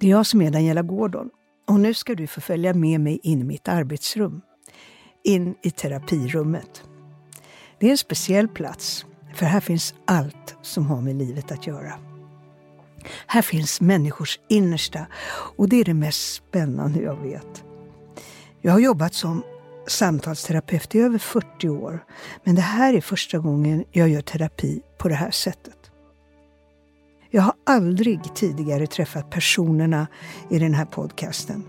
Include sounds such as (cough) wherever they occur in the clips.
Det är jag som är Daniela Gordon och nu ska du få följa med mig in i mitt arbetsrum. In i terapirummet. Det är en speciell plats, för här finns allt som har med livet att göra. Här finns människors innersta och det är det mest spännande jag vet. Jag har jobbat som samtalsterapeut i över 40 år, men det här är första gången jag gör terapi på det här sättet. Jag har aldrig tidigare träffat personerna i den här podcasten.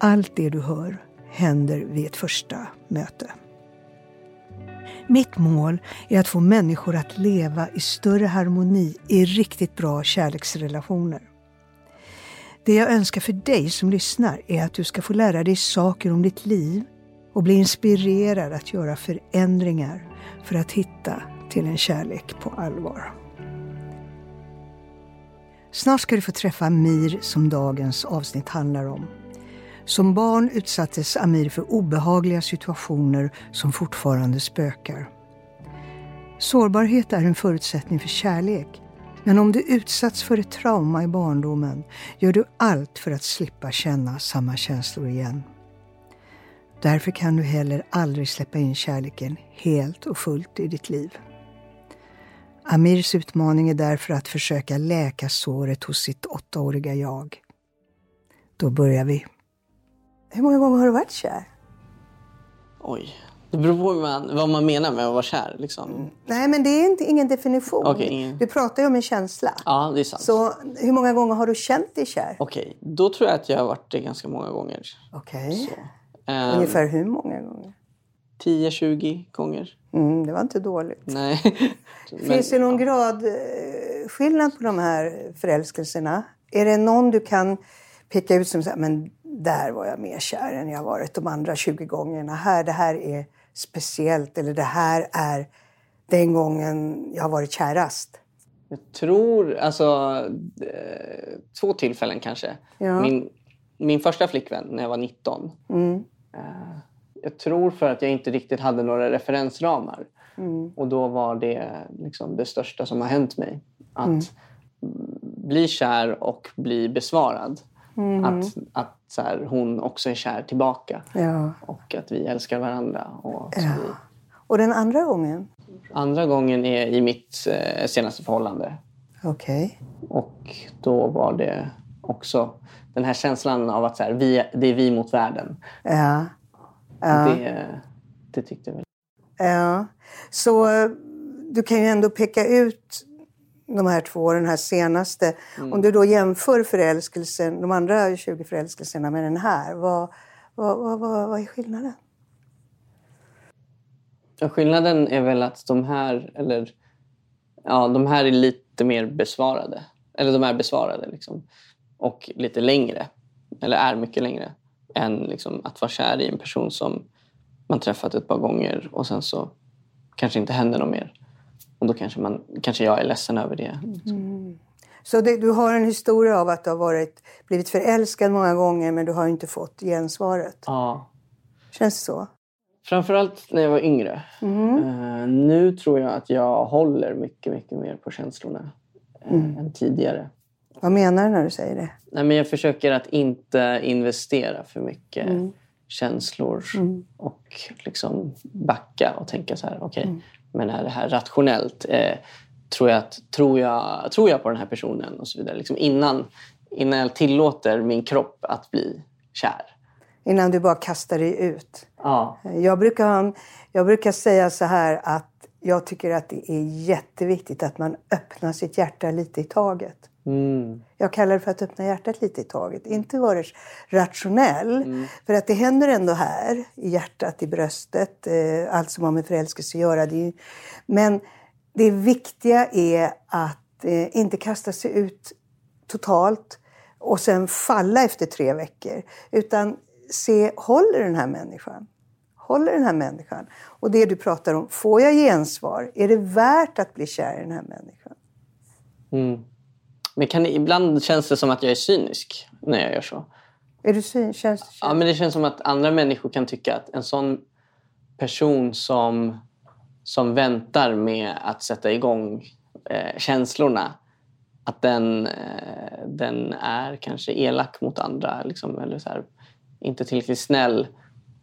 Allt det du hör händer vid ett första möte. Mitt mål är att få människor att leva i större harmoni i riktigt bra kärleksrelationer. Det jag önskar för dig som lyssnar är att du ska få lära dig saker om ditt liv och bli inspirerad att göra förändringar för att hitta till en kärlek på allvar. Snart ska du få träffa Amir som dagens avsnitt handlar om. Som barn utsattes Amir för obehagliga situationer som fortfarande spökar. Sårbarhet är en förutsättning för kärlek. Men om du utsatts för ett trauma i barndomen gör du allt för att slippa känna samma känslor igen. Därför kan du heller aldrig släppa in kärleken helt och fullt i ditt liv. Amirs utmaning är därför att försöka läka såret hos sitt åttaåriga jag. Då börjar vi. Hur många gånger har du varit kär? Oj. Det beror på man, vad man menar med att vara kär. Liksom. Mm. Nej, men det är inte, ingen definition. Okay, ingen... Du pratar ju om en känsla. Ja, det är sant. Så hur många gånger har du känt dig kär? Okej, okay. då tror jag att jag har varit det ganska många gånger. Okej. Okay. Um, Ungefär hur många gånger? 10-20 gånger. Mm, det var inte dåligt. Nej. (laughs) Finns det någon gradskillnad på de här förälskelserna? Är det någon du kan peka ut som säger, men där var jag mer kär än jag varit de andra 20 gångerna. Här, det här är speciellt eller det här är den gången jag har varit kärast. Jag tror, alltså eh, två tillfällen kanske. Ja. Min, min första flickvän när jag var 19. Mm. Eh, jag tror för att jag inte riktigt hade några referensramar. Mm. Och då var det liksom det största som har hänt mig. Att mm. bli kär och bli besvarad. Mm. Att, att så här, hon också är kär tillbaka. Ja. Och att vi älskar varandra. Och, ja. och den andra gången? Andra gången är i mitt eh, senaste förhållande. Okej. Okay. Och då var det också den här känslan av att så här, vi, det är vi mot världen. Ja. Ja. Det, det tyckte jag väl. Ja. Så du kan ju ändå peka ut de här två, den här senaste. Mm. Om du då jämför förälskelsen, de andra 20 förälskelserna med den här, vad, vad, vad, vad, vad är skillnaden? Ja, skillnaden är väl att de här, eller, ja, de här är lite mer besvarade. Eller de är besvarade liksom. Och lite längre, eller är mycket längre, än liksom, att vara kär i en person som man träffat ett par gånger och sen så kanske inte händer något mer. Och då kanske, man, kanske jag är ledsen över det. Mm. Så det, du har en historia av att du har varit, blivit förälskad många gånger men du har inte fått gensvaret? Ja. Känns det så? Framförallt när jag var yngre. Mm. Uh, nu tror jag att jag håller mycket, mycket mer på känslorna uh, mm. än tidigare. Vad menar du när du säger det? Nej, men jag försöker att inte investera för mycket mm. känslor mm. och liksom backa och tänka så här, okej, okay, men är det här rationellt? Eh, tror, jag att, tror, jag, tror jag på den här personen? Och så vidare. Liksom innan, innan jag tillåter min kropp att bli kär. Innan du bara kastar dig ut? Ja. Jag brukar, jag brukar säga så här att jag tycker att det är jätteviktigt att man öppnar sitt hjärta lite i taget. Mm. Jag kallar det för att öppna hjärtat lite i taget. Inte vara rationell. Mm. För att det händer ändå här, i hjärtat, i bröstet. Eh, allt som har med förälskelse att göra. Det men det viktiga är att eh, inte kasta sig ut totalt och sen falla efter tre veckor. Utan se, håller den här människan? Håller den här människan? Och det du pratar om, får jag gensvar? Är det värt att bli kär i den här människan? Mm. Men kan, ibland känns det som att jag är cynisk när jag gör så. Är du cynisk? Känns, Ja, men det känns som att andra människor kan tycka att en sån person som, som väntar med att sätta igång eh, känslorna att den, eh, den är kanske elak mot andra liksom, eller så här, inte tillräckligt snäll.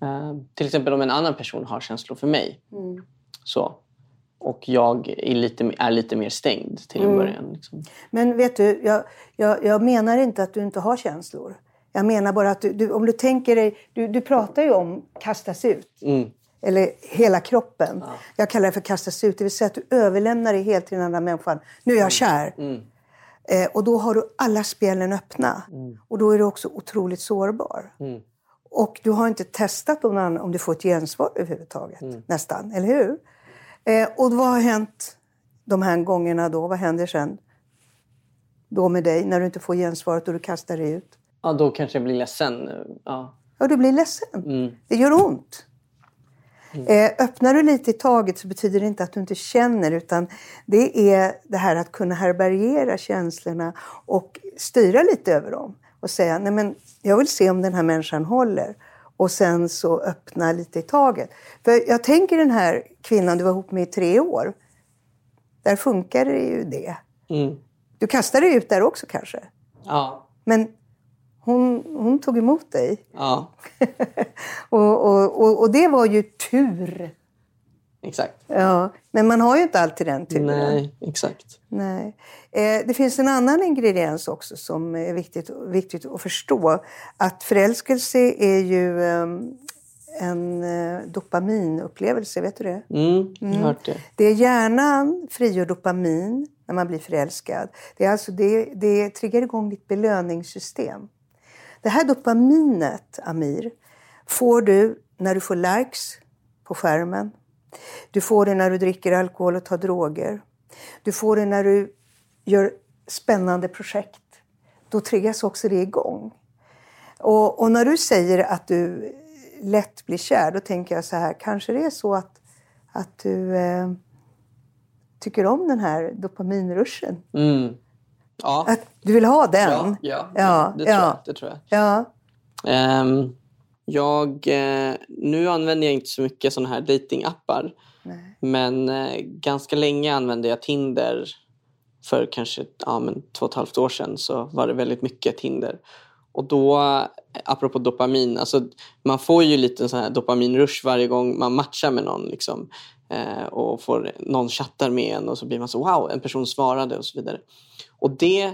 Uh, till exempel om en annan person har känslor för mig. Mm. Så. Och jag är lite, är lite mer stängd till en mm. början. Liksom. Men vet du, jag, jag, jag, menar inte att du inte har känslor. Jag menar bara att du, du om du tänker dig... Du, du pratar ju om kastas ut. Mm. Eller hela kroppen. Ja. Jag kallar det för kastas ut. Det vill säga att du överlämnar dig helt till den andra människan. Nu är jag mm. kär. Mm. Eh, och då har du alla spelen öppna. Mm. Och då är du också otroligt sårbar. Och du har inte testat om, om du får ett gensvar överhuvudtaget. Nästan, eller hur? Eh, och vad har hänt de här gångerna då? Vad händer sen? Då med dig, när du inte får gensvaret och du kastar dig ut? Ja, då kanske jag blir ledsen. Ja, ja du blir ledsen. Mm. Det gör ont. Mm. Eh, öppnar du lite i taget så betyder det inte att du inte känner utan det är det här att kunna härbärgera känslorna och styra lite över dem. Och säga, nej men jag vill se om den här människan håller. Och sen så öppna lite i taget. För jag tänker den här kvinnan du var ihop med i tre år. Där funkar det ju det. Mm. Du kastade dig ut där också kanske? Ja. Men hon, hon tog emot dig. Ja. (laughs) och, och, och, och, det var ju tur. Exakt. Ja, men man har ju inte alltid den turen. Nej, exakt. Nej. Eh, det finns en annan ingrediens också som är viktigt, viktigt att förstå. Att förälskelse är ju eh, en dopaminupplevelse, vet du det? Mm, jag mm. hört det. Det är hjärnan frigör dopamin när man blir förälskad. Det, är alltså, det, det triggar igång ditt belöningssystem. Det här dopaminet, Amir, får du när du får likes på skärmen. Du får det när du dricker alkohol och tar droger. Du får det när du gör spännande projekt. Då triggas också det igång. Och, och när du säger att du lätt blir kär, då tänker jag så här, kanske det är så att, att du eh, tycker om den här dopaminruschen. Mm. Ja. Att du vill ha den? Ja, ja, ja, det, tror Jag, det tror jag. Ja. Um, jag, eh, nu använder jag inte så mycket sådana här datingappar. Men eh, ganska länge använde jag Tinder. För kanske ja, men två och ett halvt år sedan så var det väldigt mycket Tinder. Och då, apropå dopamin, alltså man får ju lite sån här dopaminrush varje gång man matchar med någon. Liksom, eh, och får någon chattar med en och så blir man så wow, en person svarade och så vidare. Och det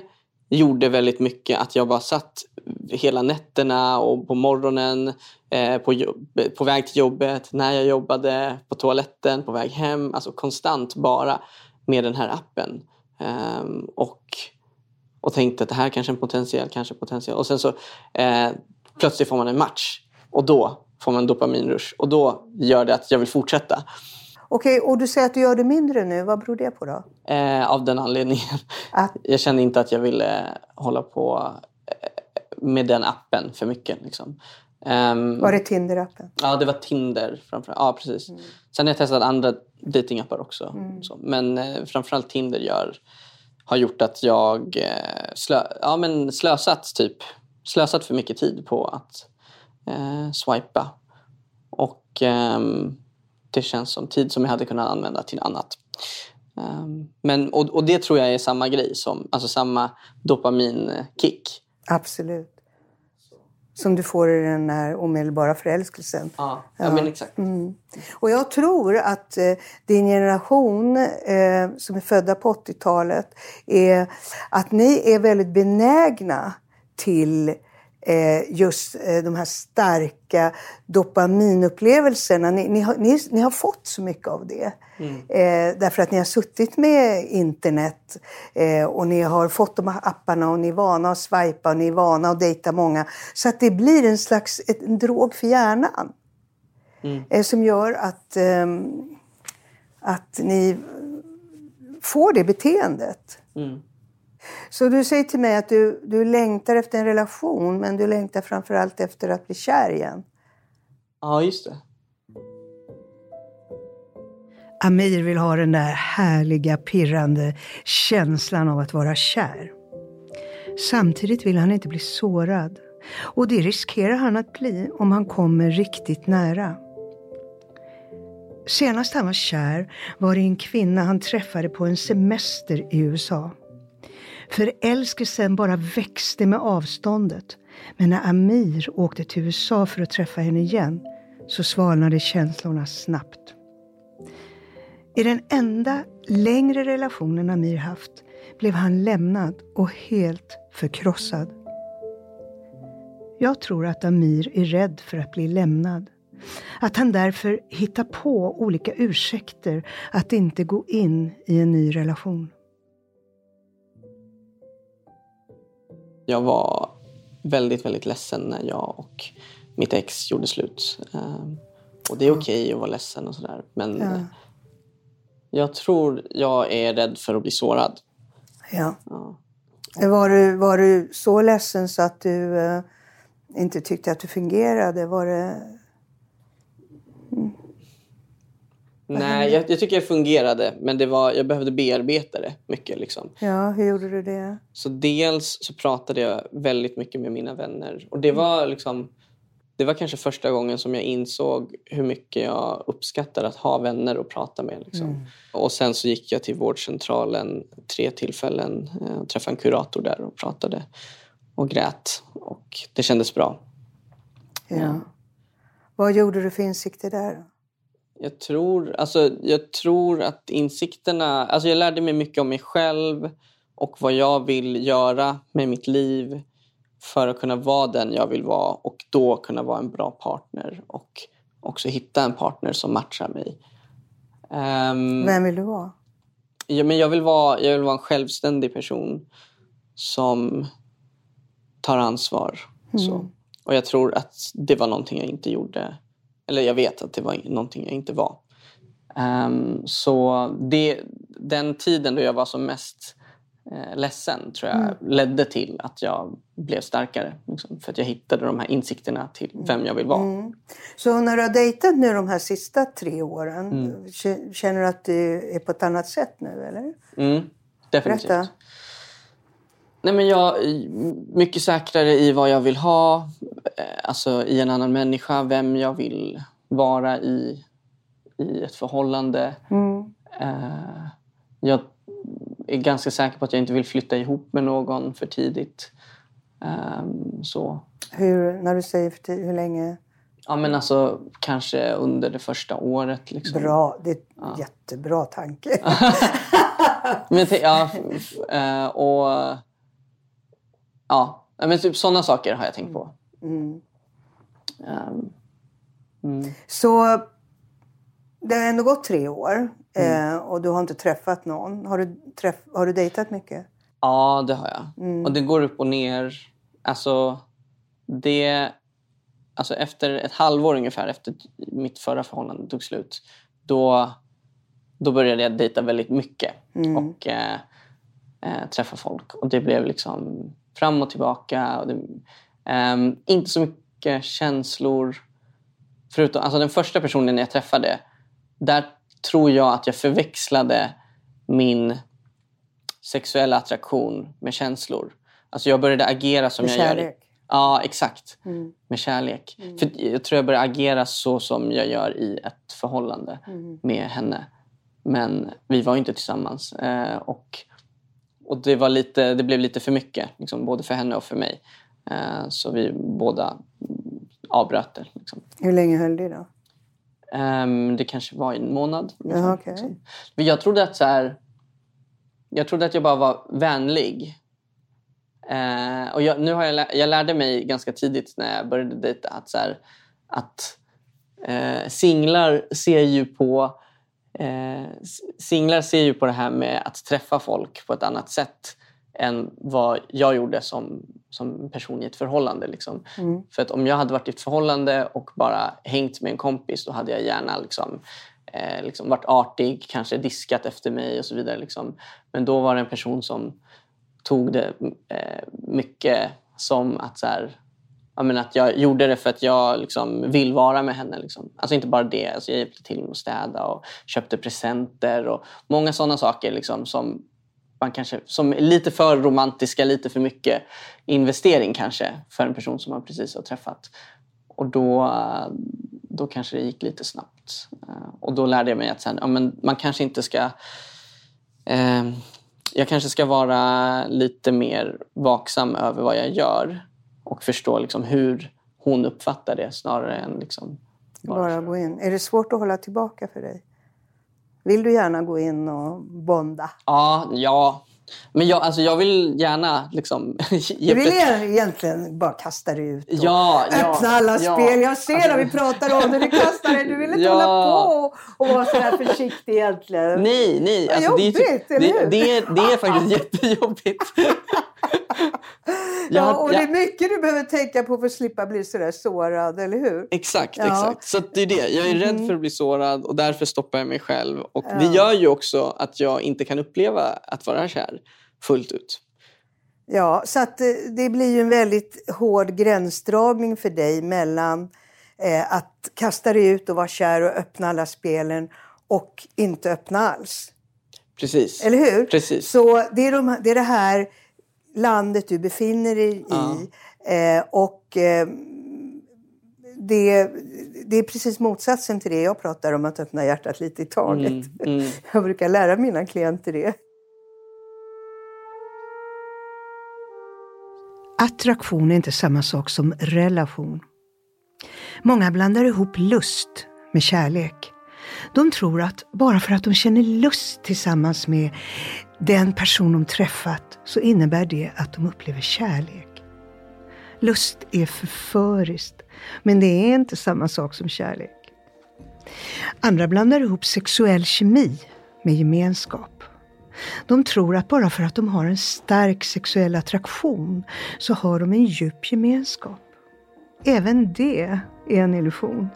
gjorde väldigt mycket att jag bara satt hela nätterna och på morgonen, eh, på, jobb, på väg till jobbet, när jag jobbade, på toaletten, på väg hem. Alltså konstant bara med den här appen. Um, och, och tänkte att det här kanske är en potentiell, kanske potentiell. Och sen så eh, plötsligt får man en match och då får man en dopaminrush och då gör det att jag vill fortsätta. Okej, och du säger att du gör det mindre nu. Vad beror det på då? Eh, av den anledningen. Att... Jag kände inte att jag ville hålla på med den appen för mycket. Liksom. Um, var det Tinder-appen? Ja, det var Tinder. Framförallt. Ja, precis. Mm. Sen har jag testat andra datingappar också. Mm. Men eh, framförallt Tinder gör, har gjort att jag eh, slö, ja, men slösat, typ, slösat för mycket tid på att eh, swipa. Och um, det känns som tid som jag hade kunnat använda till annat. Um, men, och, och, det tror jag är samma grej, som, alltså samma dopaminkick. Absolut. Som du får i den här omedelbara förälskelsen. Ja, ja, men exakt. Mm. Och jag tror att eh, din generation eh, som är födda på 80-talet, är att ni är väldigt benägna till just eh, de här starka dopaminupplevelserna. Ni, ni, har, ni, ni har fått så mycket av det. Mm. Eh, därför att ni har suttit med internet eh, och ni har fått de här apparna och ni är vana att swipa och ni är vana att dejta många. Så att det blir en slags ett, en drog för hjärnan. Mm. Eh, som gör att, ehm, att ni får det beteendet. Mm. Så du säger till mig att du, du längtar efter en relation men du längtar framförallt efter att bli kär igen. Ja, just det. Amir vill ha den där härliga, pirrande känslan av att vara kär. Samtidigt vill han inte bli sårad. Och det riskerar han att bli om han kommer riktigt nära. Senast han var kär var det en kvinna han träffade på en semester i USA. Förälskelsen bara växte med avståndet. Men när Amir åkte till USA för att träffa henne igen så svalnade känslorna snabbt. I den enda längre relationen Amir haft blev han lämnad och helt förkrossad. Jag tror att Amir är rädd för att bli lämnad. Att han därför hittar på olika ursäkter att inte gå in i en ny relation. Jag var väldigt, väldigt ledsen när jag och mitt ex gjorde slut. Ehm, och det är okej okay att vara ledsen och sådär. Men ja. jag tror jag är rädd för att bli sårad. Ja. ja. Var, du, var du så ledsen så att du uh, inte tyckte att du fungerade? Var det... Mm. Nej, jag, jag, tycker jag fungerade. Men det var, jag behövde bearbeta det mycket. Liksom. Ja, hur gjorde du det? Så dels så pratade jag väldigt mycket med mina vänner. Och det var liksom det var kanske första gången som jag insåg hur mycket jag uppskattar att ha vänner att prata med. Liksom. Mm. Och sen så gick jag till vårdcentralen tre tillfällen eh, träffade en kurator där och pratade och grät. Och det kändes bra. Ja. ja. Vad gjorde du för insikter där? Jag tror, alltså, jag tror att insikterna... Alltså jag lärde mig mycket om mig själv och vad jag vill göra med mitt liv för att kunna vara den jag vill vara och då kunna vara en bra partner och också hitta en partner som matchar mig. Um, Vem vill du vara? Ja, men jag, vill vara jag vill vara en självständig person som tar ansvar. Mm. Så. Och jag tror att det var någonting jag inte gjorde. Eller jag vet att det var någonting jag inte var. Um, så det, den tiden då jag var som mest eh, ledsen tror jag mm. ledde till att jag blev starkare. Liksom, för att jag hittade de här insikterna till vem jag vill vara. Mm. Så när du har dejtat nu de här sista tre åren, mm. känner du att du är på ett annat sätt nu eller? Mm, definitivt. Berätta. Nej, men jag mycket säkrare i vad jag vill ha, eh, alltså i en annan människa, vem jag vill vara i, i ett förhållande. Mm. Uh, jag är ganska säker på att jag inte vill flytta ihop med någon för tidigt. Um, så. Hur, när du säger för tidigt, hur länge? Ja men alltså kanske under det första året. Liksom. Bra, det är en ja. jättebra tanke. (laughs) men, ja, uh, och ja, men typ sådana saker har jag tänkt på. Mm. Um, mm. Så det har ändå gått tre år. Mm. Eh, och du har inte träffat någon. Har du, träff, har du dejtat mycket? Ja, det har jag. Mm. Och det går upp och ner. Alltså, det... Alltså efter ett halvår ungefär efter mitt förra förhållande tog slut. Då, då började jag dejta väldigt mycket. Mm. Och eh, eh, träffa folk. Och det blev liksom fram och tillbaka. Och det, eh, inte så mycket känslor. Förutom, alltså den första personen jag träffade, där tror jag att jag förväxlade min sexuella attraktion med känslor. Alltså jag började agera som med jag kärlek. gör. Ja, exakt. Mm. Med kärlek. Mm. För Jag tror jag började agera så som jag gör i ett förhållande mm. med henne. Men vi var inte tillsammans. Eh, och och det, var lite, det blev lite för mycket, liksom, både för henne och för mig. Eh, så vi båda avbröt det. Liksom. Hur länge höll det då? Um, det kanske var en månad. Ja, okay. liksom. Jag trodde att så här, jag trodde att jag bara var vänlig. Uh, och jag, nu har jag, jag lärde mig ganska tidigt när jag började dejta att, så här, att uh, singlar ser ju på uh, singlar ser ju på det här med att träffa folk på ett annat sätt än vad jag gjorde som, som person i ett förhållande. Liksom. Mm. För att om jag hade varit i ett förhållande och bara hängt med en kompis då hade jag gärna liksom, eh, liksom varit artig, kanske diskat efter mig och så vidare. Liksom. Men då var det en person som tog det eh, mycket som att, så här, jag menar, att jag gjorde det för att jag liksom vill vara med henne. Liksom. Alltså inte bara det, alltså jag hjälpte till med att städa och köpte presenter och många sådana saker liksom, som man kanske, som är lite för romantiska, lite för mycket investering kanske för en person som man precis har träffat. Och då, då kanske det gick lite snabbt. Och då lärde jag mig att sen, ja, men man kanske inte ska eh, jag kanske ska vara lite mer vaksam över vad jag gör och förstå liksom hur hon uppfattar det snarare än liksom bara... bara gå in. Är det svårt att hålla tillbaka för dig? Vill du gärna gå in och bonda? Ja, ja men jag, alltså jag vill gärna liksom... (laughs) du vill egentligen bara kasta dig ut och ja, öppna alla ja. spel. Jag ser alltså, när vi pratar om det, du kastar dig. Du vill inte (laughs) ja. hålla på och vara så här försiktig egentligen. Nej, nej. Alltså, jobbigt, det, är, typ- det, det, är, det är faktiskt (laughs) jättejobbigt. Ja, och det är mycket du behöver tänka på för att slippa bli sådär sårad, eller hur? Exakt, ja. exakt. Så det är det. Jag är rädd mm. för att bli sårad och därför stoppar jag mig själv. Och ja. Det gör ju också att jag inte kan uppleva att vara kär fullt ut. Ja, så att eh, det blir ju en väldigt hård gränsdragning för dig mellan eh, att kasta dig ut och vara kär och öppna alla spelen och inte öppna alls. Precis. Eller hur? Precis. Så det är, de, det är det här landet du befinner dig i. Ja. Eh, och eh, det, det är precis motsatsen till det jag pratar om, att öppna hjärtat lite i taget. Mm, mm. (laughs) Jag brukar lära mina klienter det. Attraktion är inte samma sak som relation. Många blandar ihop lust med kärlek. De tror att bara för att de känner lust tillsammans med den person de träffat så innebär det att de upplever kärlek. Lust är förföriskt, men det är inte samma sak som kärlek. Andra blandar ihop sexuell kemi med gemenskap. De tror att bara för att de har en stark sexuell attraktion så har de en djup gemenskap. Även det är en illusion.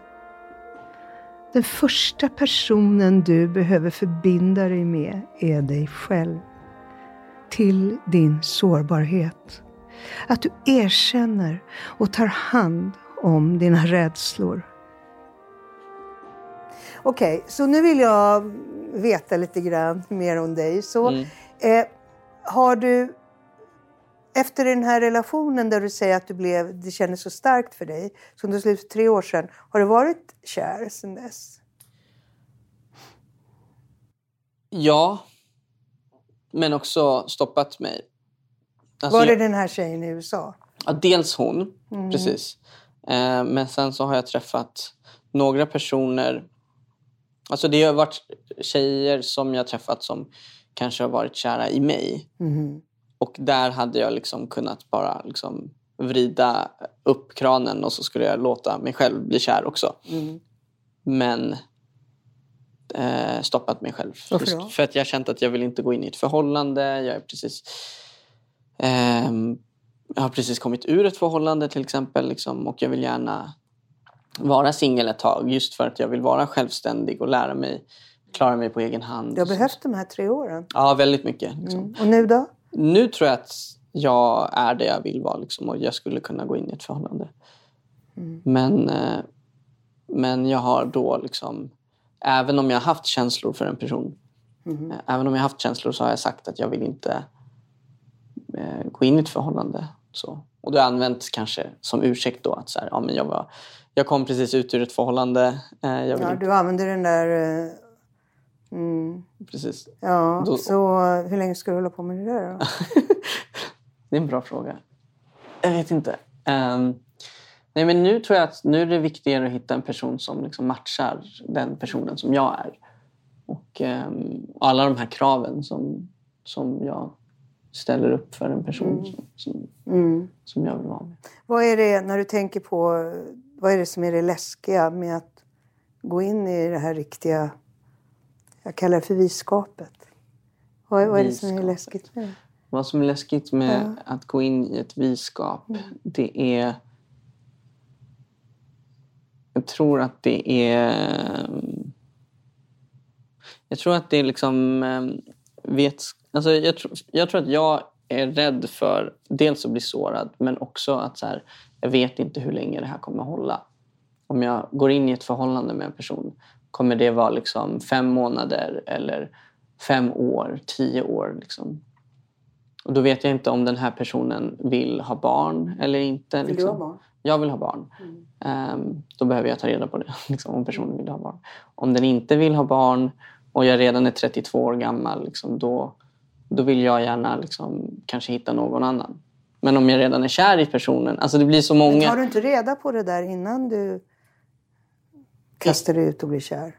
Den första personen du behöver förbinda dig med är dig själv. Till din sårbarhet. Att du erkänner och tar hand om dina rädslor. Okej, okay, så nu vill jag veta lite grann mer om dig. Så, mm. eh, har du efter den här relationen där du säger att du blev, det kändes så starkt för dig, som du slutade för tre år sedan, har du varit kär sedan dess? Ja, men också stoppat mig. Alltså, var det jag, den här tjejen i USA? Ja, dels hon, mm. precis. Eh, men sen så har jag träffat några personer. Alltså det har varit tjejer som jag träffat som kanske har varit kära i mig. Mm. Och där hade jag liksom kunnat bara liksom vrida upp kranen och så skulle jag låta mig själv bli kär också. Mm. Men eh, stoppat mig själv. Varför För att jag känt att jag vill inte gå in i ett förhållande. Jag, är precis, eh, jag har precis kommit ur ett förhållande till exempel liksom, och jag vill gärna vara singel ett tag just för att jag vill vara självständig och lära mig klara mig på egen hand. Du har behövt de här tre åren? Ja, väldigt mycket. Liksom. Mm. Och nu då? Nu tror jag att jag är det jag vill vara liksom, och jag skulle kunna gå in i ett förhållande. Mm. Men, eh, men jag har då liksom, även om jag har haft känslor för en person, mm. även om jag har haft känslor så har jag sagt att jag vill inte eh, gå in i ett förhållande. Så. Och det har använts kanske som ursäkt då att så här, ja, men jag, var, jag kom precis ut ur ett förhållande. Eh, ja, inte... du använder den där Mm. Precis. Ja, Då... så hur länge ska du hålla på med det där då? (laughs) det är en bra fråga. Jag vet inte. Um, nej, men nu tror jag att nu är det viktigare att hitta en person som liksom matchar den personen som jag är. Och um, alla de här kraven som, som jag ställer upp för en person mm. som, som, mm. som jag vill vara med. Vad är det, när du tänker på, vad är det som är det läskiga med att gå in i det här riktiga jag kallar det för visskapet. Vad, vad är det som är läskigt med det? Vad som är läskigt med ja. att gå in i ett visskap, mm. det är... Jag tror att det är... Jag tror att det är liksom... Ehm, vet, alltså jag, tror, jag tror att jag är rädd för dels att bli sårad men också att så här, jag vet inte hur länge det här kommer att hålla. Om jag går in i ett förhållande med en person Kommer det vara liksom fem månader eller fem år, tio år? Liksom? Och då vet jag inte om den här personen vill ha barn eller inte. Vill liksom. du ha barn? Jag vill ha barn. Mm. Um, då behöver jag ta reda på det, (laughs) liksom, om personen vill ha barn. Om den inte vill ha barn och jag redan är 32 år gammal, liksom, då, då vill jag gärna liksom, kanske hitta någon annan. Men om jag redan är kär i personen, alltså det blir så många... Men tar du inte reda på det där innan du kastar dig ut och blir kär?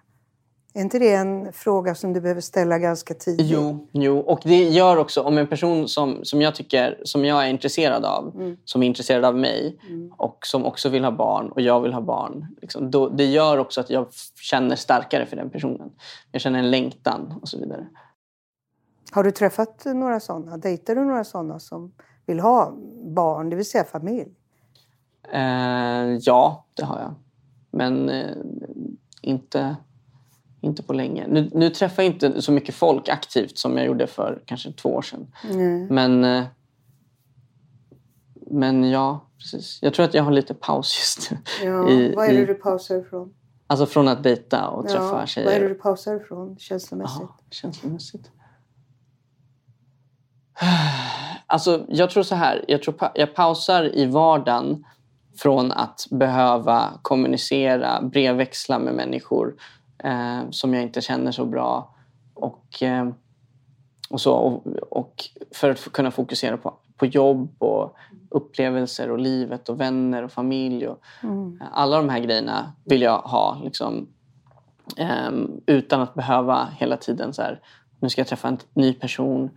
Är inte det en fråga som du behöver ställa ganska tidigt? Jo, jo. och det gör också om en person som, som, jag, tycker, som jag är intresserad av, mm. som är intresserad av mig mm. och som också vill ha barn och jag vill ha barn. Liksom, då, det gör också att jag känner starkare för den personen. Jag känner en längtan och så vidare. Har du träffat några sådana? Dejtar du några sådana som vill ha barn, det vill säga familj? Eh, ja, det har jag. Men eh, inte inte på länge. Nu, nu, träffar jag inte så mycket folk aktivt som jag gjorde för kanske två år sedan. Mm. Men, eh, men ja, precis. Jag tror att jag har lite paus just nu. Ja, i, vad är det du pausar ifrån? Alltså från att dejta och träffa ja, tjejer. Vad är det du pausar ifrån känslomässigt? Aha, känslomässigt? (sighs) Alltså, jag tror så här. Jag, tror jag pausar i vardagen från att behöva kommunicera, brevväxla med människor eh, som jag inte känner så bra. Och, eh, och, så, och, och, för att kunna fokusera på, på jobb och upplevelser och livet och vänner och familj. Och, mm. Alla de här grejerna vill jag ha liksom, eh, utan att behöva hela tiden så här, nu ska jag träffa en ny person.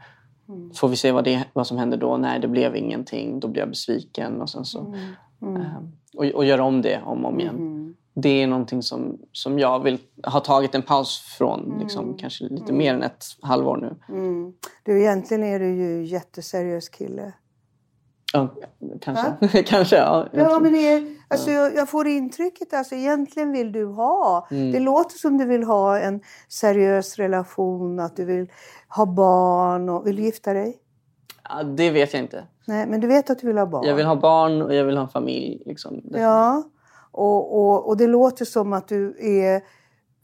Mm. Får vi se vad, det, vad som händer då? Nej, det blev ingenting. Då blir jag besviken. Och, sen så, mm. Mm. Um, och, och göra om det om och om igen. Mm det är någonting som, som jag vill ha tagit en paus från. Mm. Liksom, kanske lite mm. mer än ett halvår nu. Mm. Du, egentligen är du ju jätteseriös kille. Ja, kanske. (laughs) kanske ja, ja men det är, alltså, jag, jag, får intrycket alltså egentligen vill du ha. Mm. Det låter som du vill ha en seriös relation, att du vill ha barn och vill gifta dig? Ja, det vet jag inte. Nej, men du vet att du vill ha barn? Jag vill ha barn och jag vill ha familj. Liksom. Ja. Och, och, och det låter som att du är,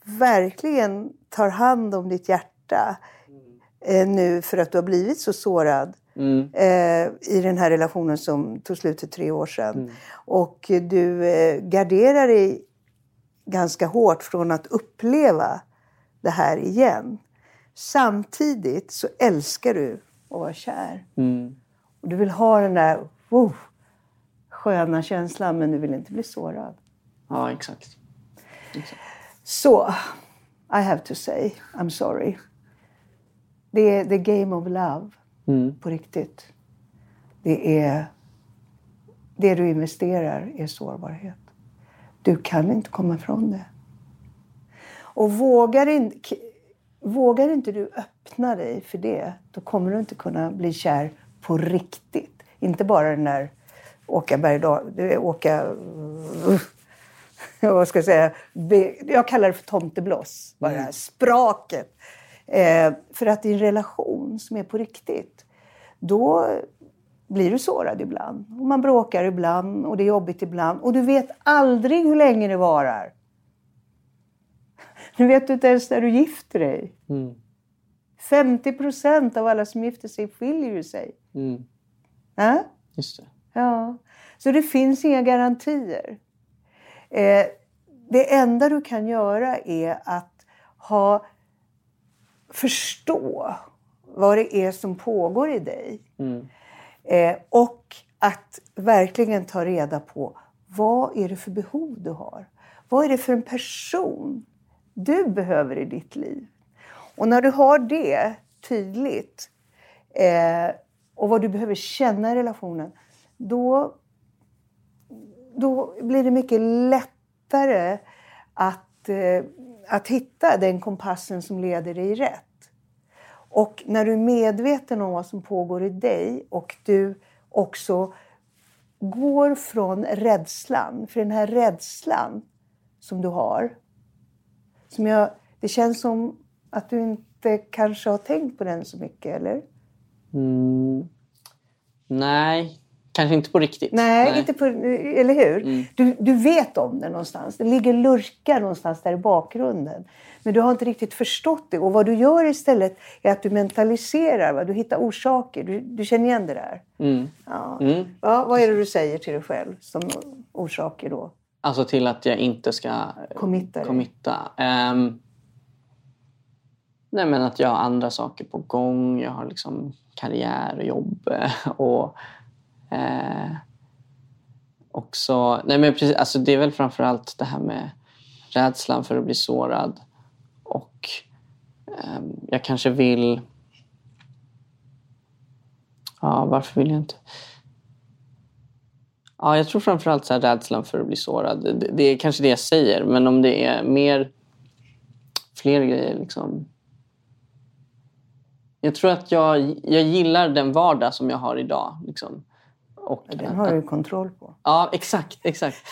verkligen tar hand om ditt hjärta eh, nu för att du har blivit så sårad mm. eh, i den här relationen som tog slut för tre år sedan. Mm. Och du eh, garderar dig ganska hårt från att uppleva det här igen. Samtidigt så älskar du att vara kär. Mm. Och du vill ha den där oh, sköna känslan men du vill inte bli sårad. Ja, exakt. exakt. Så, I have to say, I'm sorry. Det är the game of love, mm. på riktigt. Det är... Det du investerar är sårbarhet. Du kan inte komma ifrån det. Och vågar, in, vågar inte du öppna dig för det, då kommer du inte kunna bli kär på riktigt. Inte bara den där åka berg åka... (laughs) vad ska jag säga? Jag kallar det för tomtebloss. Bara mm. spraket. Eh, för att i en relation som är på riktigt, då blir du sårad ibland. Och man bråkar ibland och det är jobbigt ibland. Och du vet aldrig hur länge det varar. (laughs) Nu vet du inte ens när du gifter dig. Mm. 50 procent av alla som gifter sig skiljer sig. Mm. Äh? Just det. Ja. Så det finns inga garantier. Eh, det enda du kan göra är att ha, förstå vad det är som pågår i dig. Mm. Eh, och att verkligen ta reda på vad är det för behov du har. Vad är det för en person du behöver i ditt liv? Och när du har det tydligt eh, och vad du behöver känna i relationen, då, då blir det mycket lättare att, eh, att hitta den kompassen som leder dig rätt. Och när du är medveten om vad som pågår i dig och du också går från rädslan, för den här rädslan som du har, som jag, det känns som att du inte kanske har tänkt på den så mycket, eller? Mm. Nej, Kanske inte på riktigt. Nej, Nej. Inte på, eller hur? Mm. Du, du vet om det någonstans. Det ligger lurkar någonstans där i bakgrunden. Men du har inte riktigt förstått det. Och vad du gör istället är att du mentaliserar. Va? Du hittar orsaker. Du, du känner igen det där. Mm. Ja. Mm. Ja, vad är det du säger till dig själv som orsaker då? Alltså till att jag inte ska committa. committa. Um, Nej, men att jag har andra saker på gång. Jag har liksom karriär och jobb. (laughs) Och eh, också... Nej, men precis, alltså det är väl framförallt det här med rädslan för att bli sårad. Och eh, jag kanske vill... Ja, varför vill jag inte? Ja, jag tror framförallt så här rädslan för att bli sårad. Det, det är kanske det jag säger, men om det är mer fler grejer. Liksom. Jag tror att jag, jag gillar den vardag som jag har idag. Liksom. Och den har du kontroll på. Ja, exakt. exakt. (laughs)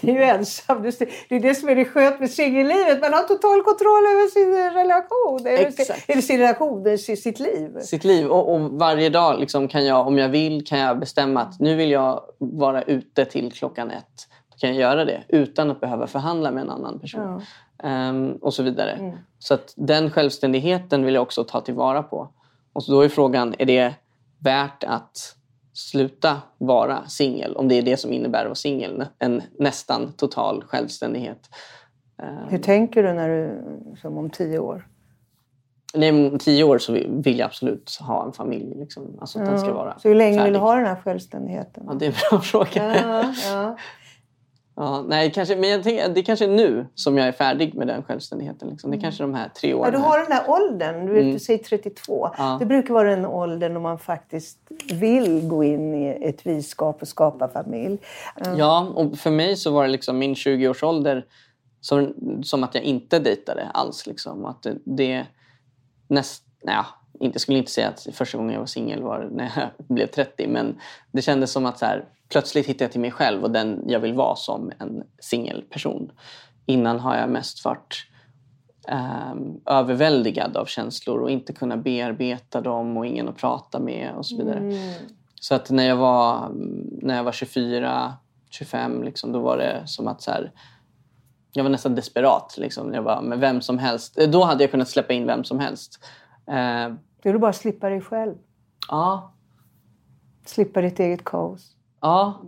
Det är ju ensam. Det är det som är det skönt med singellivet. Man har total kontroll över sin relation. Exakt. Eller sin relation, sitt liv. Sitt liv. Och, och varje dag liksom kan jag, om jag vill, kan jag bestämma att nu vill jag vara ute till klockan ett. Då kan jag göra det utan att behöva förhandla med en annan person. Ja. Um, och så vidare. Mm. Så att den självständigheten vill jag också ta tillvara på. Och så då är frågan, är det värt att sluta vara singel om det är det som innebär att vara singel. En nästan total självständighet. Hur tänker du när du, som om tio år? Nej, om tio år så vill jag absolut ha en familj. Liksom. Alltså, ja. den ska vara så hur länge färdig. vill du ha den här självständigheten? Ja, det är en bra fråga. Ja, ja. Ja, nej, kanske, men jag tänker, det är kanske nu som jag är färdig med den självständigheten. Liksom. Det är mm. kanske de här tre åren. Ja, du har den här åldern. Du, mm. du säger 32. Ja. Det brukar vara den åldern då man faktiskt vill gå in i ett viskap och skapa familj. Mm. Ja, och för mig så var det liksom min 20-årsålder som, som att jag inte dejtade alls. Liksom. Att det, det näst, nej, inte, skulle inte säga att första gången jag var singel var när jag (laughs) blev 30 men det kändes som att så här, plötsligt hittade jag till mig själv och den jag vill vara som en singelperson. Innan har jag mest varit um, överväldigad av känslor och inte kunnat bearbeta dem och ingen att prata med och så vidare. Mm. Så att när jag var, när jag var 24, 25 liksom, då var det som att så här, jag var nästan desperat. Liksom. Jag var med vem som helst. Då hade jag kunnat släppa in vem som helst. Uh, du vill bara slippa dig själv. Ja. Slippa ditt eget kaos. Ja.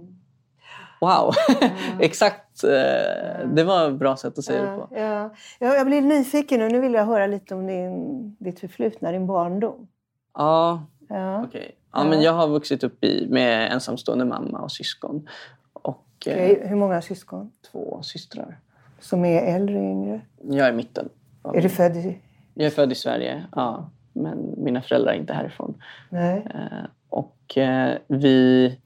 Wow, (laughs) exakt. Eh, det var ett bra sätt att säga det på. Ja. Jag blir nyfiken och nu vill jag höra lite om din, ditt förflutna, din barndom. Ja, ja. okej. Okay. Ja, men jag har vuxit upp i, med ensamstående mamma och syskon. Och, okay. Hur många syskon? Två systrar. Som är äldre och yngre? Jag är mitten. Är du född i... Jag är född i Sverige, ja. Men mina föräldrar är inte härifrån. Nej. Eh, och eh, vi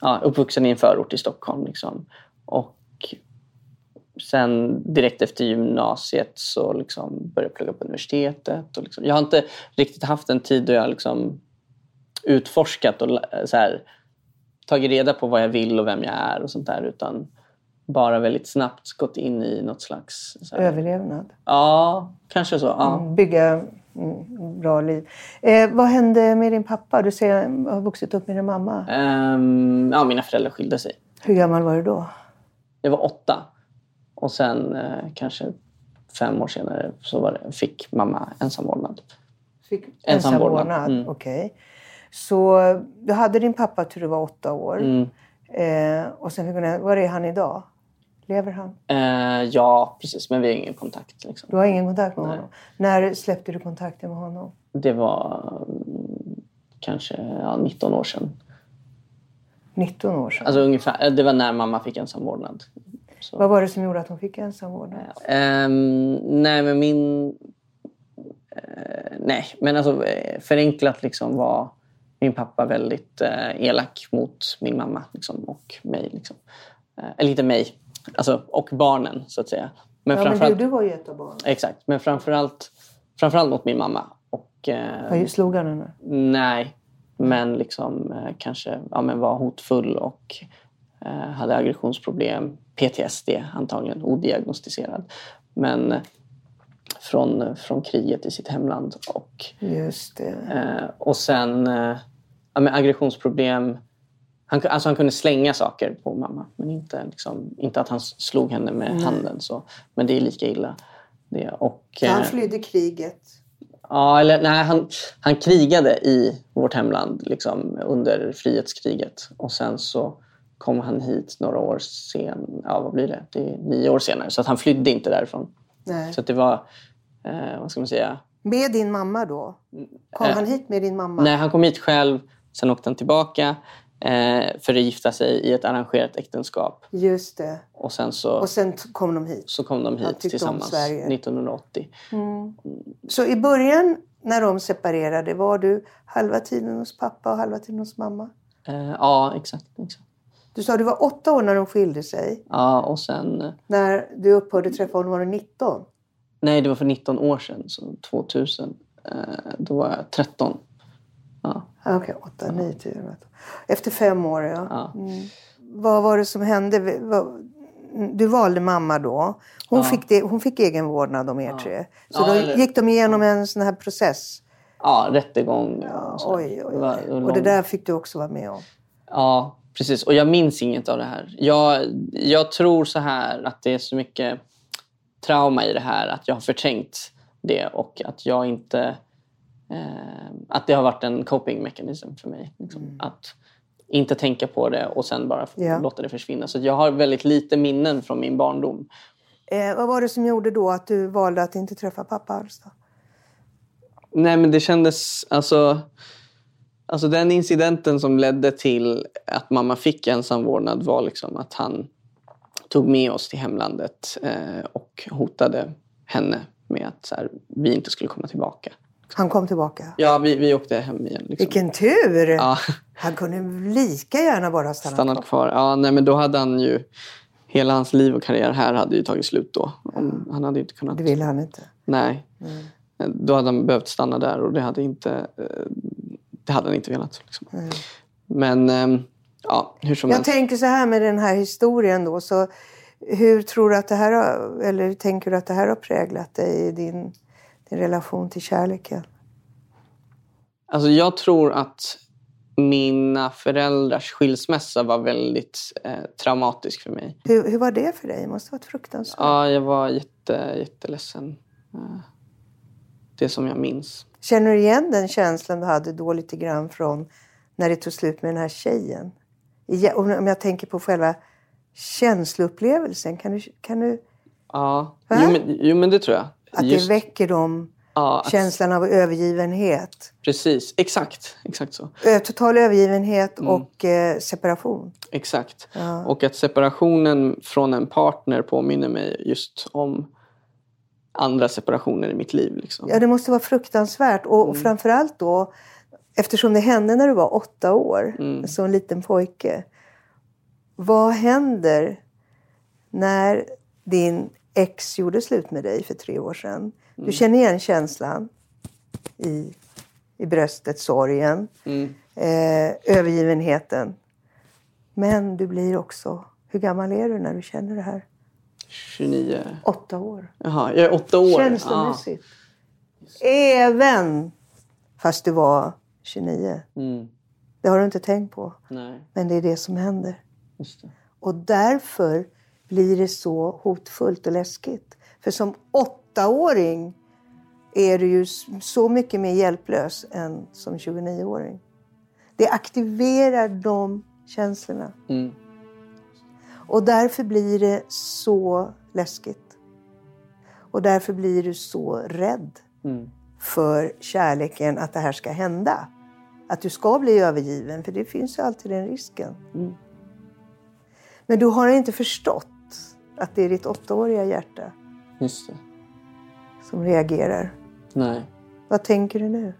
ja, uppvuxen i en förort i Stockholm. Liksom. Och sen direkt efter gymnasiet så liksom började jag plugga på universitetet. Och liksom, jag har inte riktigt haft en tid då jag liksom utforskat och så här, tagit reda på vad jag vill och vem jag är och sånt där. Utan bara väldigt snabbt gått in i något slags... Här, Överlevnad? Ja, kanske så. Ja. Mm, bygga bra liv. Eh, vad hände med din pappa? Du säger att du har vuxit upp med din mamma. Um, ja, mina föräldrar skilde sig. Hur gammal var du då? Jag var åtta. Och sen eh, kanske fem år senare så var det, fick mamma ensamvårdnad. Fick ensamvårdnad? Mm. Okej. Okay. Så du hade din pappa till du var åtta år. Mm. Eh, och sen fick hon, var är han idag? Lever han? Eh, ja, precis. Men vi har ingen kontakt. Liksom. Du har ingen kontakt med Nej. honom? När släppte du kontakten med honom? Det var mm, kanske ja, 19 år sedan. 19 år sedan? Alltså ungefär. Eh, det var när mamma fick ensamvårdnad. Så. Vad var det som gjorde att hon fick ensamvårdnad? Eh, nej, men min... Eh, nej, men alltså eh, förenklat liksom var min pappa väldigt eh, elak mot min mamma liksom, och mig. Liksom. eller inte mig, Alltså, och barnen, så att säga. Men, ja, men du, du var ju ett av barnen. Exakt, men framförallt, framförallt mot min mamma. Och, eh, slog han henne? Nej, men liksom eh, kanske ja, men var hotfull och eh, hade aggressionsproblem. PTSD antagligen, odiagnostiserad. Men eh, från, från kriget i sitt hemland. Och, Just det. Eh, och sen eh, ja, men aggressionsproblem han, alltså han kunde slänga saker på mamma, men inte, liksom, inte att han slog henne med mm. handen. Så. Men det är lika illa. Det. Och, han eh, flydde kriget? Ja, eller nej, han, han krigade i vårt hemland liksom, under frihetskriget. Och sen så kom han hit några år sen, ja vad blir det? Det är nio år senare. Så att han flydde inte därifrån. Nej. Så det var, eh, vad ska man säga, Med din mamma då? Kom Eh, han hit med din mamma? Nej, han kom hit själv. Sen åkte han tillbaka för att gifta sig i ett arrangerat äktenskap. Just det. Och sen så, Och sen kom de hit. så kom de hit tillsammans Sverige. 1980. Så i början när de separerade, var du halva tiden hos pappa och halva tiden hos mamma? Eh, ja, exakt, exakt. Du sa att du var åtta år när de skilde sig. Ja, och sen... eh, När du upphörde träffa honom var du 19. Nej, det var för 19 år sedan, så 2000. Eh, då var jag 13. Ja, Ah, Okej, åtta, nio, tio. Efter fem år, ja. ja. Mm. Vad var det som hände? Du valde mamma då. Hon, Ja. fick, det, hon fick egen vårdnad om er tre. Så då eller- gick de igenom en sån här process. ja rättegång. Ja, oj, oj, oj. det Och det där fick du också vara med om. Ja, precis. Och jag minns inget av det här. Jag, jag tror så här att det är så mycket trauma i det här att jag har förträngt det och att jag inte... Eh, att det har varit en coping mechanism för mig. Liksom. Att inte tänka på det och sen bara Ja. låta det försvinna. Så jag har väldigt lite minnen från min barndom. Eh, vad var det som gjorde då att du valde att inte träffa pappa alls? Då? Nej, men det kändes... Alltså, alltså den incidenten som ledde till att mamma fick ensam vårdnad var liksom att han tog med oss till hemlandet eh, och hotade henne med att här, vi inte skulle komma tillbaka. Han kom tillbaka. Ja, vi, vi åkte hem igen. Liksom. Vilken tur! Ja, Han kunde lika gärna bara stanna stannat kvar. Ja, nej, men då hade han ju... Hela hans liv och karriär här hade ju tagit slut då. Om, han hade inte kunnat... Det ville han inte. Nej. Då hade han behövt stanna där och det hade, inte, eh, det hade han inte velat. Liksom. Men eh, ja, hur som Jag helst. tänker så här med den här historien då. Så hur tror du att det här har, eller tänker du att det här har präglat dig i din, din relation till kärleken? Alltså, jag tror att mina föräldrars skilsmässa var väldigt eh, traumatisk för mig. Hur, hur var det för dig? Det måste ha varit fruktansvärt. Ja, jag var jätte, jätteledsen. Eh, det som jag minns. Känner du igen den känslan du hade då lite grann från när det tog slut med den här tjejen? Om jag tänker på själva känsloupplevelsen, kan du, kan du Ja, jo men, jo men det tror jag. Att Just- det väcker dem, ja, att, känslan av övergivenhet? Precis, exakt. Exakt så. Total övergivenhet Mm. och eh, separation. Exakt. Ja. Och att separationen från en partner påminner mig just om andra separationer i mitt liv. Liksom. Ja, det måste vara fruktansvärt. Och, och framförallt då, eftersom det hände när du var åtta år, som en liten pojke. Vad händer när din ex gjorde slut med dig för tre år sedan? Du känner igen känslan i, i bröstet, sorgen, Mm. eh, övergivenheten. Men du blir också... Hur gammal är du när du känner det här? 29. Åtta år. Jaha, jag är åtta år. Känslomässigt. Även fast du var 29. Ja. Mm. Det har du inte tänkt på. Nej, Men det är det som händer. det. Och därför blir det så hotfullt och läskigt. För som åttaåring är du ju så mycket mer hjälplös än som 29-åring. Det aktiverar de känslorna. Mm. Och därför blir det så läskigt. Och därför blir du så rädd Mm. för kärleken att det här ska hända. Att du ska bli övergiven, för det finns ju alltid den risken. Mm. Men du har inte förstått att det är ditt åttaåriga hjärta Just det. som reagerar. Nej. Vad tänker du nu?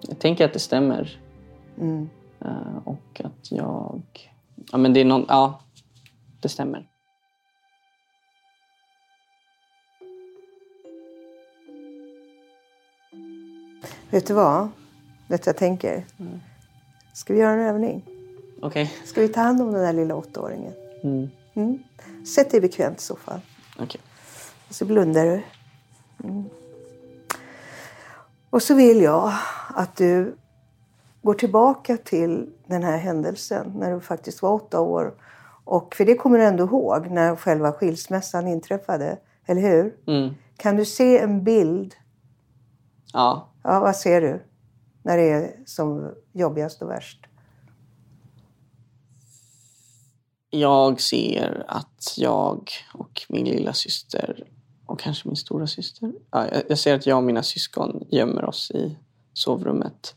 Jag tänker att det stämmer. Mm. Eh, och att jag... Ja, men det är någon... Ja, det stämmer. Vet du vad? Vet du vad jag tänker? Ska vi göra en övning? Okej. Ska vi ta hand om den där lilla åttaåringen? Mm. Mm. Sätt dig bekvämt i soffan. Okej. Och så blundar du. Mm. Och så vill jag att du går tillbaka till den här händelsen när du faktiskt var åtta år. Och för det kommer du ändå ihåg när själva skilsmässan inträffade, eller hur? Mm. Kan du se en bild? Ja. Ja, vad ser du när det är som jobbigast och värst? Jag ser att jag och min lilla syster och kanske min stora syster. Ja, jag, ser att jag och mina syskon gömmer oss i sovrummet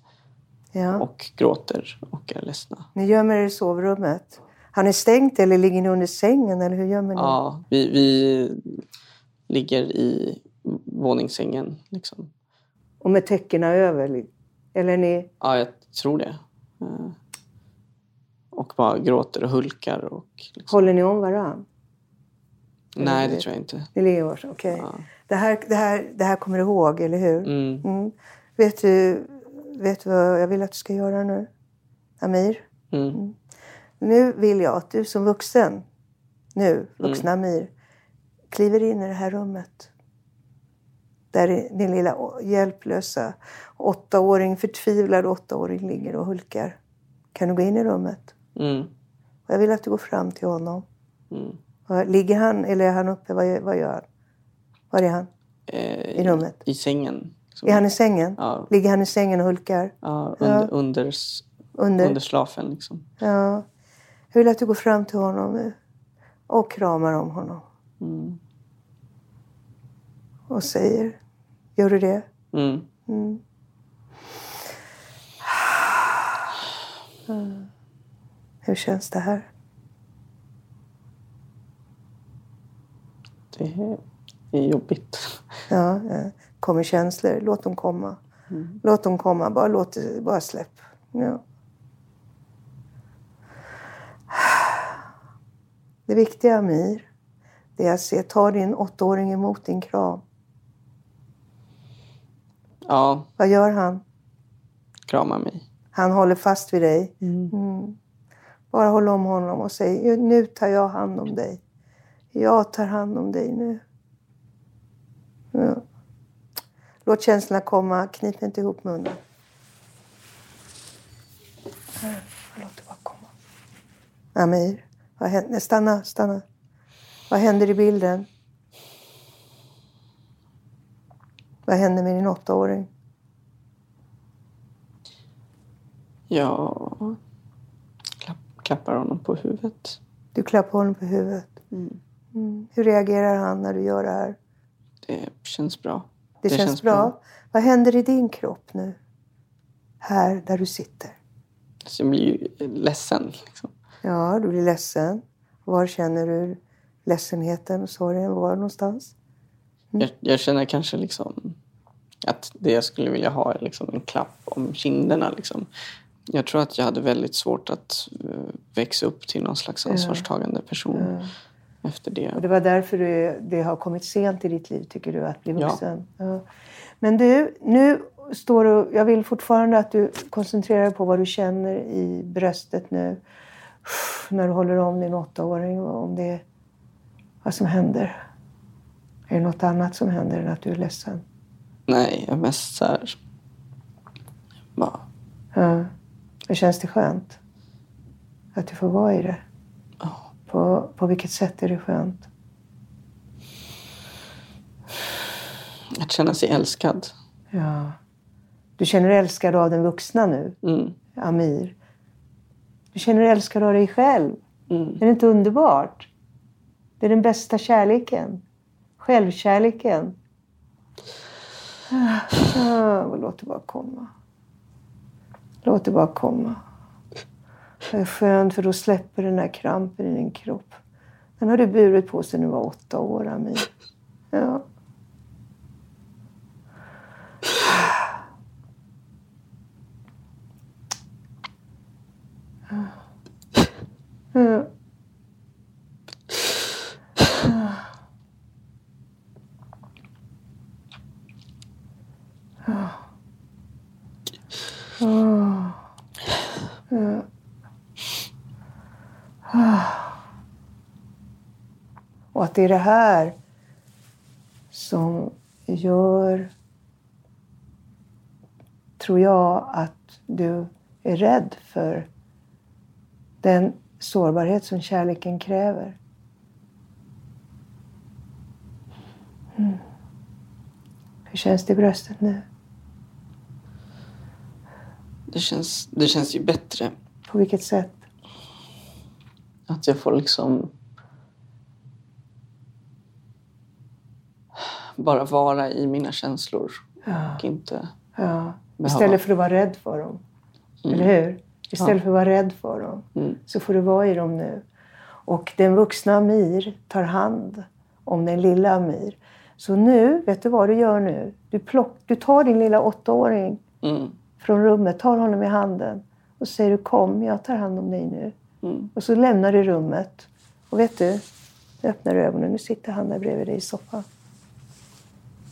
Ja. och gråter och är ledsna. Ni gömmer er i sovrummet. Har ni stängt eller ligger ni under sängen eller hur gömmer ni? Ja, vi, vi ligger i våningssängen. Liksom. Och med täckena över? Eller ni... Ja, jag tror det. Och bara gråter och hulkar. Och liksom. Håller ni om varann? Nej, det tror jag inte. Ni ligger varsin, okej. Ja. Det, här, det, här, det här kommer du ihåg, eller hur? Mm. Mm. Vet, du, vet du vad jag vill att du ska göra nu? Amir? Mm. Nu vill jag att du som vuxen, nu, vuxna Amir, kliver in i det här rummet. Där din lilla hjälplösa åttaåring, förtvivlad åttaåring ligger och hulkar. Kan du gå in i rummet? Mm. Och jag vill att du går fram till honom. Mm. Ligger han eller är han uppe? Vad vad gör han? Var är han? Eh, I rummet? I sängen. liksom. Är han i sängen? Ja, Ligger han i sängen och hulkar? ja, under, under, s- Under? under slafen. Liksom. Ja. Jag vill att du går fram till honom nu. Och kramar om honom. Mm. Och säger. Gör du det? Mm. Mm. (sighs) Mm. Hur känns det här? Det är, jobbigt. Ja, kommer känslor. Låt dem komma. Låt dem komma. Bara, låt, bara släpp. Ja. Det viktiga, Amir, det är att se, ta din åttaåring emot din kram. Ja, Vad gör han? krama mig. Han håller fast vid dig. Mm. Bara håll om honom och säg, nu tar jag hand om dig. Jag tar hand om dig nu. Ja. Låt känslorna komma, knip inte ihop munnen. Låt det bara komma. Amir, vad händer? Stanna, stanna. Vad händer i bilden? Vad händer med din åttaåring? Ja, klappar honom på huvudet. Du klappar honom på huvudet. Mm. Hur reagerar han när du gör det här? Det känns bra. Det, känns, bra. Vad händer i din kropp nu? Här där du sitter. Så jag blir ju ledsen. Liksom. Ja, du blir ledsen. Var känner du ledsenheten och sorgen? Var någonstans? Jag, jag känner kanske liksom att det jag skulle vilja ha är liksom en klapp om kinderna. Liksom. Jag tror att jag hade väldigt svårt att eh, växa upp till någon slags ansvarstagande person efter det. Och det var därför det, det har kommit sent i ditt liv, tycker du, att bli Ja. vuxen. Ja. Men du, nu står du... Jag vill fortfarande att du koncentrerar dig på vad du känner i bröstet nu. När du håller om din åttaåring och om det vad som händer. Är det något annat som händer än att du är ledsen? Nej, jag är mest så här... Bara, Ja. Hur känns det skönt? Att du får vara i det? På, på vilket sätt är det skönt? Att känna sig älskad. Ja. Du känner dig älskad av den vuxna nu, Mm. Amir. Du känner dig älskad av dig själv. Mm. Är det inte underbart? Det är den bästa kärleken. Självkärleken. Ah, låt det bara komma. Låt det bara komma. Det är skönt för då släpper den här krampen i din kropp. Den har du burit på sedan du var åtta år, Amir. Ja. Ja. Det är det här som gör, tror jag, att du är rädd för den sårbarhet som kärleken kräver. Mm. Hur känns det i bröstet nu? Det, känns, det känns ju bättre På vilket sätt? att jag får liksom... bara vara i mina känslor. Ja. Och inte Ja. Istället för att vara rädd för dem. Eller hur? Istället för att vara rädd för dem Mm. så får du vara i dem nu. Och den vuxna Amir tar hand om den lilla Amir. Så nu, vet du vad du gör nu? Du, plock, du tar din lilla åttaåring Mm. från rummet, tar honom i handen och säger du kom, jag tar hand om dig nu. Mm. Och så lämnar du rummet. Och vet du, nu öppnar du ögonen. Nu sitter han där bredvid dig i soffan.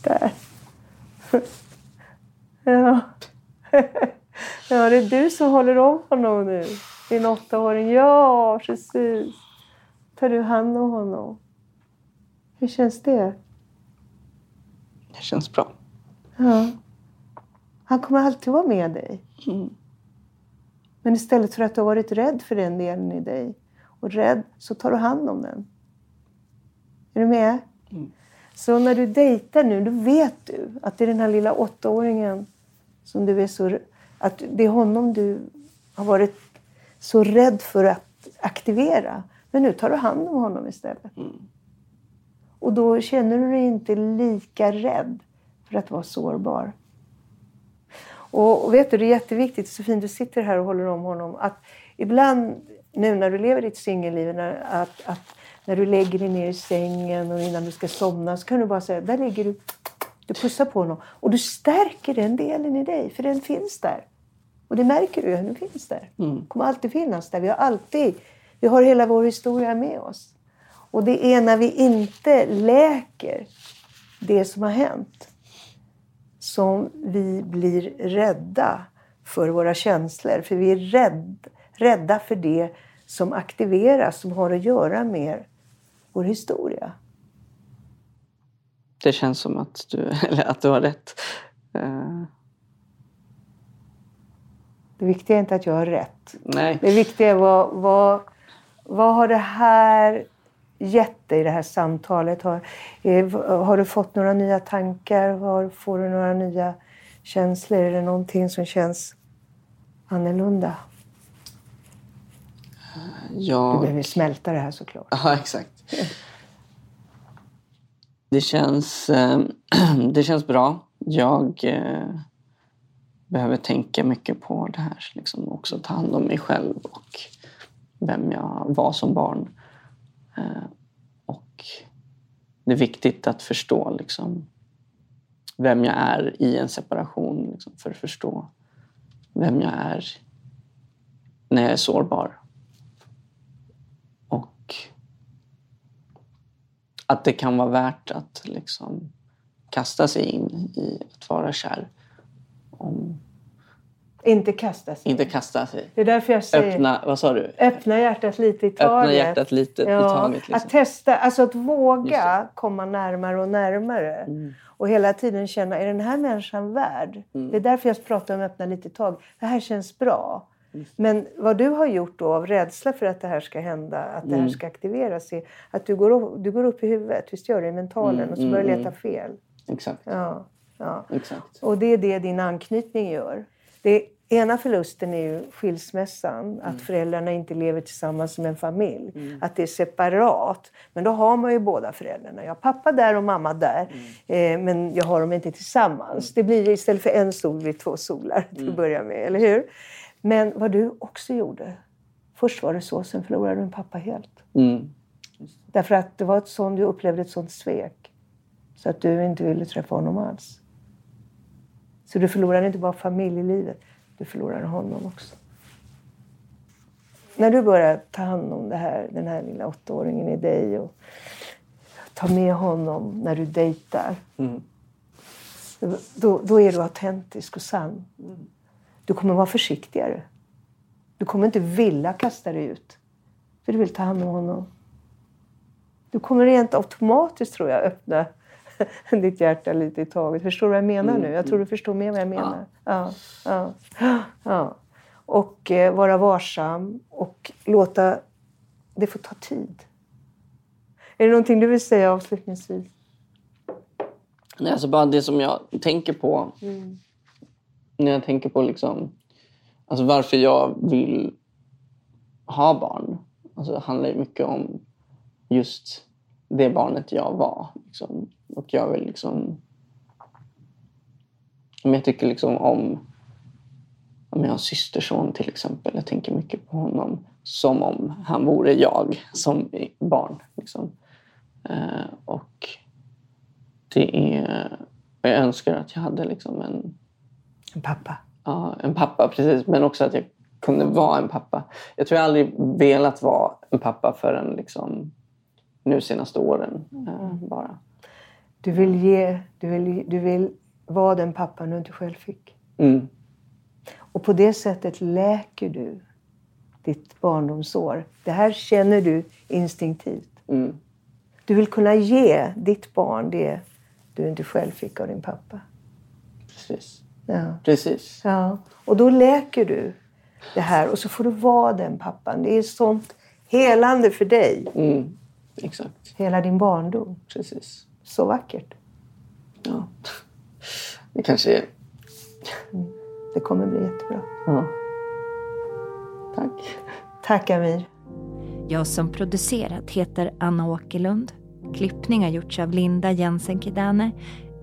Där. (laughs) ja. (laughs) ja, det är du som håller om honom nu. Din åttaåring. Ja, precis. Tar du hand om honom? Hur känns det? Det känns bra. Ja. Han kommer alltid vara med dig. Mm. Men istället för att du har varit rädd för den delen i dig och rädd så tar du hand om den. Är du med? Så när du dejtar nu, då vet du att det är den här lilla åttaåringen som du är så... Att det är honom du har varit så rädd för att aktivera. Men nu tar du hand om honom istället. Mm. Och då känner du dig inte lika rädd för att vara sårbar. Och, och vet du, det är jätteviktigt, så fint du sitter här och håller om honom, att ibland nu när du lever ditt singelliv, när, att, att när du lägger dig ner i sängen och innan du ska somna så kan du bara säga, där ligger du, du pussar på honom. Och du stärker den delen i dig, för den finns där. Och det märker du den finns där. Mm. kommer alltid finnas där. Vi har alltid, vi har hela vår historia med oss. Och det är när vi inte läker det som har hänt som vi blir rädda för våra känslor. För vi är rädd, rädda för det som aktiveras, som har att göra med vår historia. Det känns som att du, (laughs) eller att du har rätt. Eh, Det viktiga är inte att jag har rätt. nej. Det viktiga är vad, vad, vad har det här gett dig, det här samtalet? Har, eh, har du fått några nya tankar? Har, får du några nya känslor? Är det någonting som känns annorlunda? Du Jag, behöver smälta det här såklart. ja, exakt. Det känns, eh, (clears throat) det känns bra. Jag eh, behöver tänka mycket på det här. Liksom också ta hand om mig själv och vem jag var som barn. Eh, och det är viktigt att förstå liksom, vem jag är i en separation liksom, för att förstå vem jag är när jag är sårbar. Och att det kan vara värt att liksom kasta sig in i att vara kär. Om, Inte kasta sig. inte kasta sig. Det är därför jag säger Öppna, vad sa du? öppna hjärtat lite i taget. Öppna hjärtat lite i Ja, taget. Att Liksom. testa, alltså att våga komma närmare och närmare. Mm. Och hela tiden känna, är den här människan värd? Mm. Det är därför jag pratar om öppna lite i taget. Det här känns bra. Men vad du har gjort då av rädsla för att det här ska hända, att det här Mm. ska aktiveras, är att du går, upp, du går upp i huvudet, visst gör du, i mentalen Mm, och så mm, börjar du leta mm. fel. Exakt. Ja, ja. Exakt. Och det är det din anknytning gör. Det ena förlusten är ju skilsmässan, att föräldrarna inte lever tillsammans som en familj. Att det är separat. Men då har man ju båda föräldrarna. Jag har pappa där och mamma där. Eh, men jag har dem inte tillsammans. Det blir istället för en sol blir två solar till att börja med, eller hur? Men vad du också gjorde. Först var det så, sen förlorade du din pappa helt. Mm. Därför att det var ett sånt, du upplevde ett sånt svek. Så att du inte ville träffa honom alls. Så du förlorade inte bara familjelivet, du förlorade honom också. När du börjar ta hand om det här, den här lilla åttaåringen i dig och ta med honom när du dejtar. Mm. Då, då är du autentisk och sann. Du kommer vara försiktigare. Du kommer inte vilja kasta dig ut. För du vill ta hand om honom. Du kommer rent automatiskt, tror jag, öppna (laughs) ditt hjärta lite i taget. Förstår du vad jag menar nu? Jag tror du förstår mer vad jag menar. Ja. Ja, ja. Och eh, vara varsam och låta det få ta tid. Är det någonting du vill säga avslutningsvis? Nej, alltså bara det som jag tänker på när jag tänker på liksom, alltså varför jag vill ha barn. Alltså det handlar mycket om just det barnet jag var. Liksom, Och jag vill liksom... Men jag tycker liksom om... Om jag har systerson till exempel. Jag tänker mycket på honom som om han vore jag som barn. Liksom. Eh, och det är... Jag önskar att jag hade liksom en... En pappa? Ja, en pappa precis. Men också att jag kunde vara en pappa. Jag tror jag aldrig velat vara en pappa förrän liksom nu senaste åren eh, bara. Du vill, ge, du, vill, du vill vara den pappan du inte själv fick. Mm. Och på det sättet läker du ditt barndomsår. Det här känner du instinktivt. Mm. Du vill kunna ge ditt barn det du inte själv fick av din pappa. Precis. Ja. Precis. Ja. Och då läker du det här och så får du vara den pappan. Det är sånt helande för dig. Mm. Exakt. Hela din barndom. Precis. Så vackert. Ja. Det kanske är... Mm. Det kommer bli jättebra. Ja. Tack. Tack Amir. Jag som producerat heter Anna Åkerlund. Klippning har gjorts av Linda Jensen Kidane.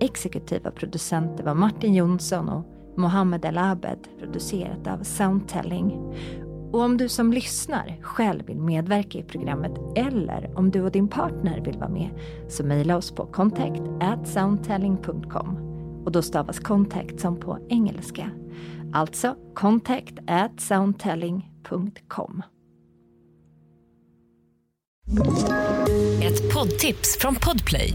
Exekutiva producenter var Martin Jonsson och Mohammed El Abed, producerat av Soundtelling. Och om du som lyssnar själv vill medverka i programmet eller om du och din partner vill vara med så mejla oss på contact soundtelling.com och då stavas contact som på engelska. Alltså contact soundtelling.com. Ett poddtips från Podplay.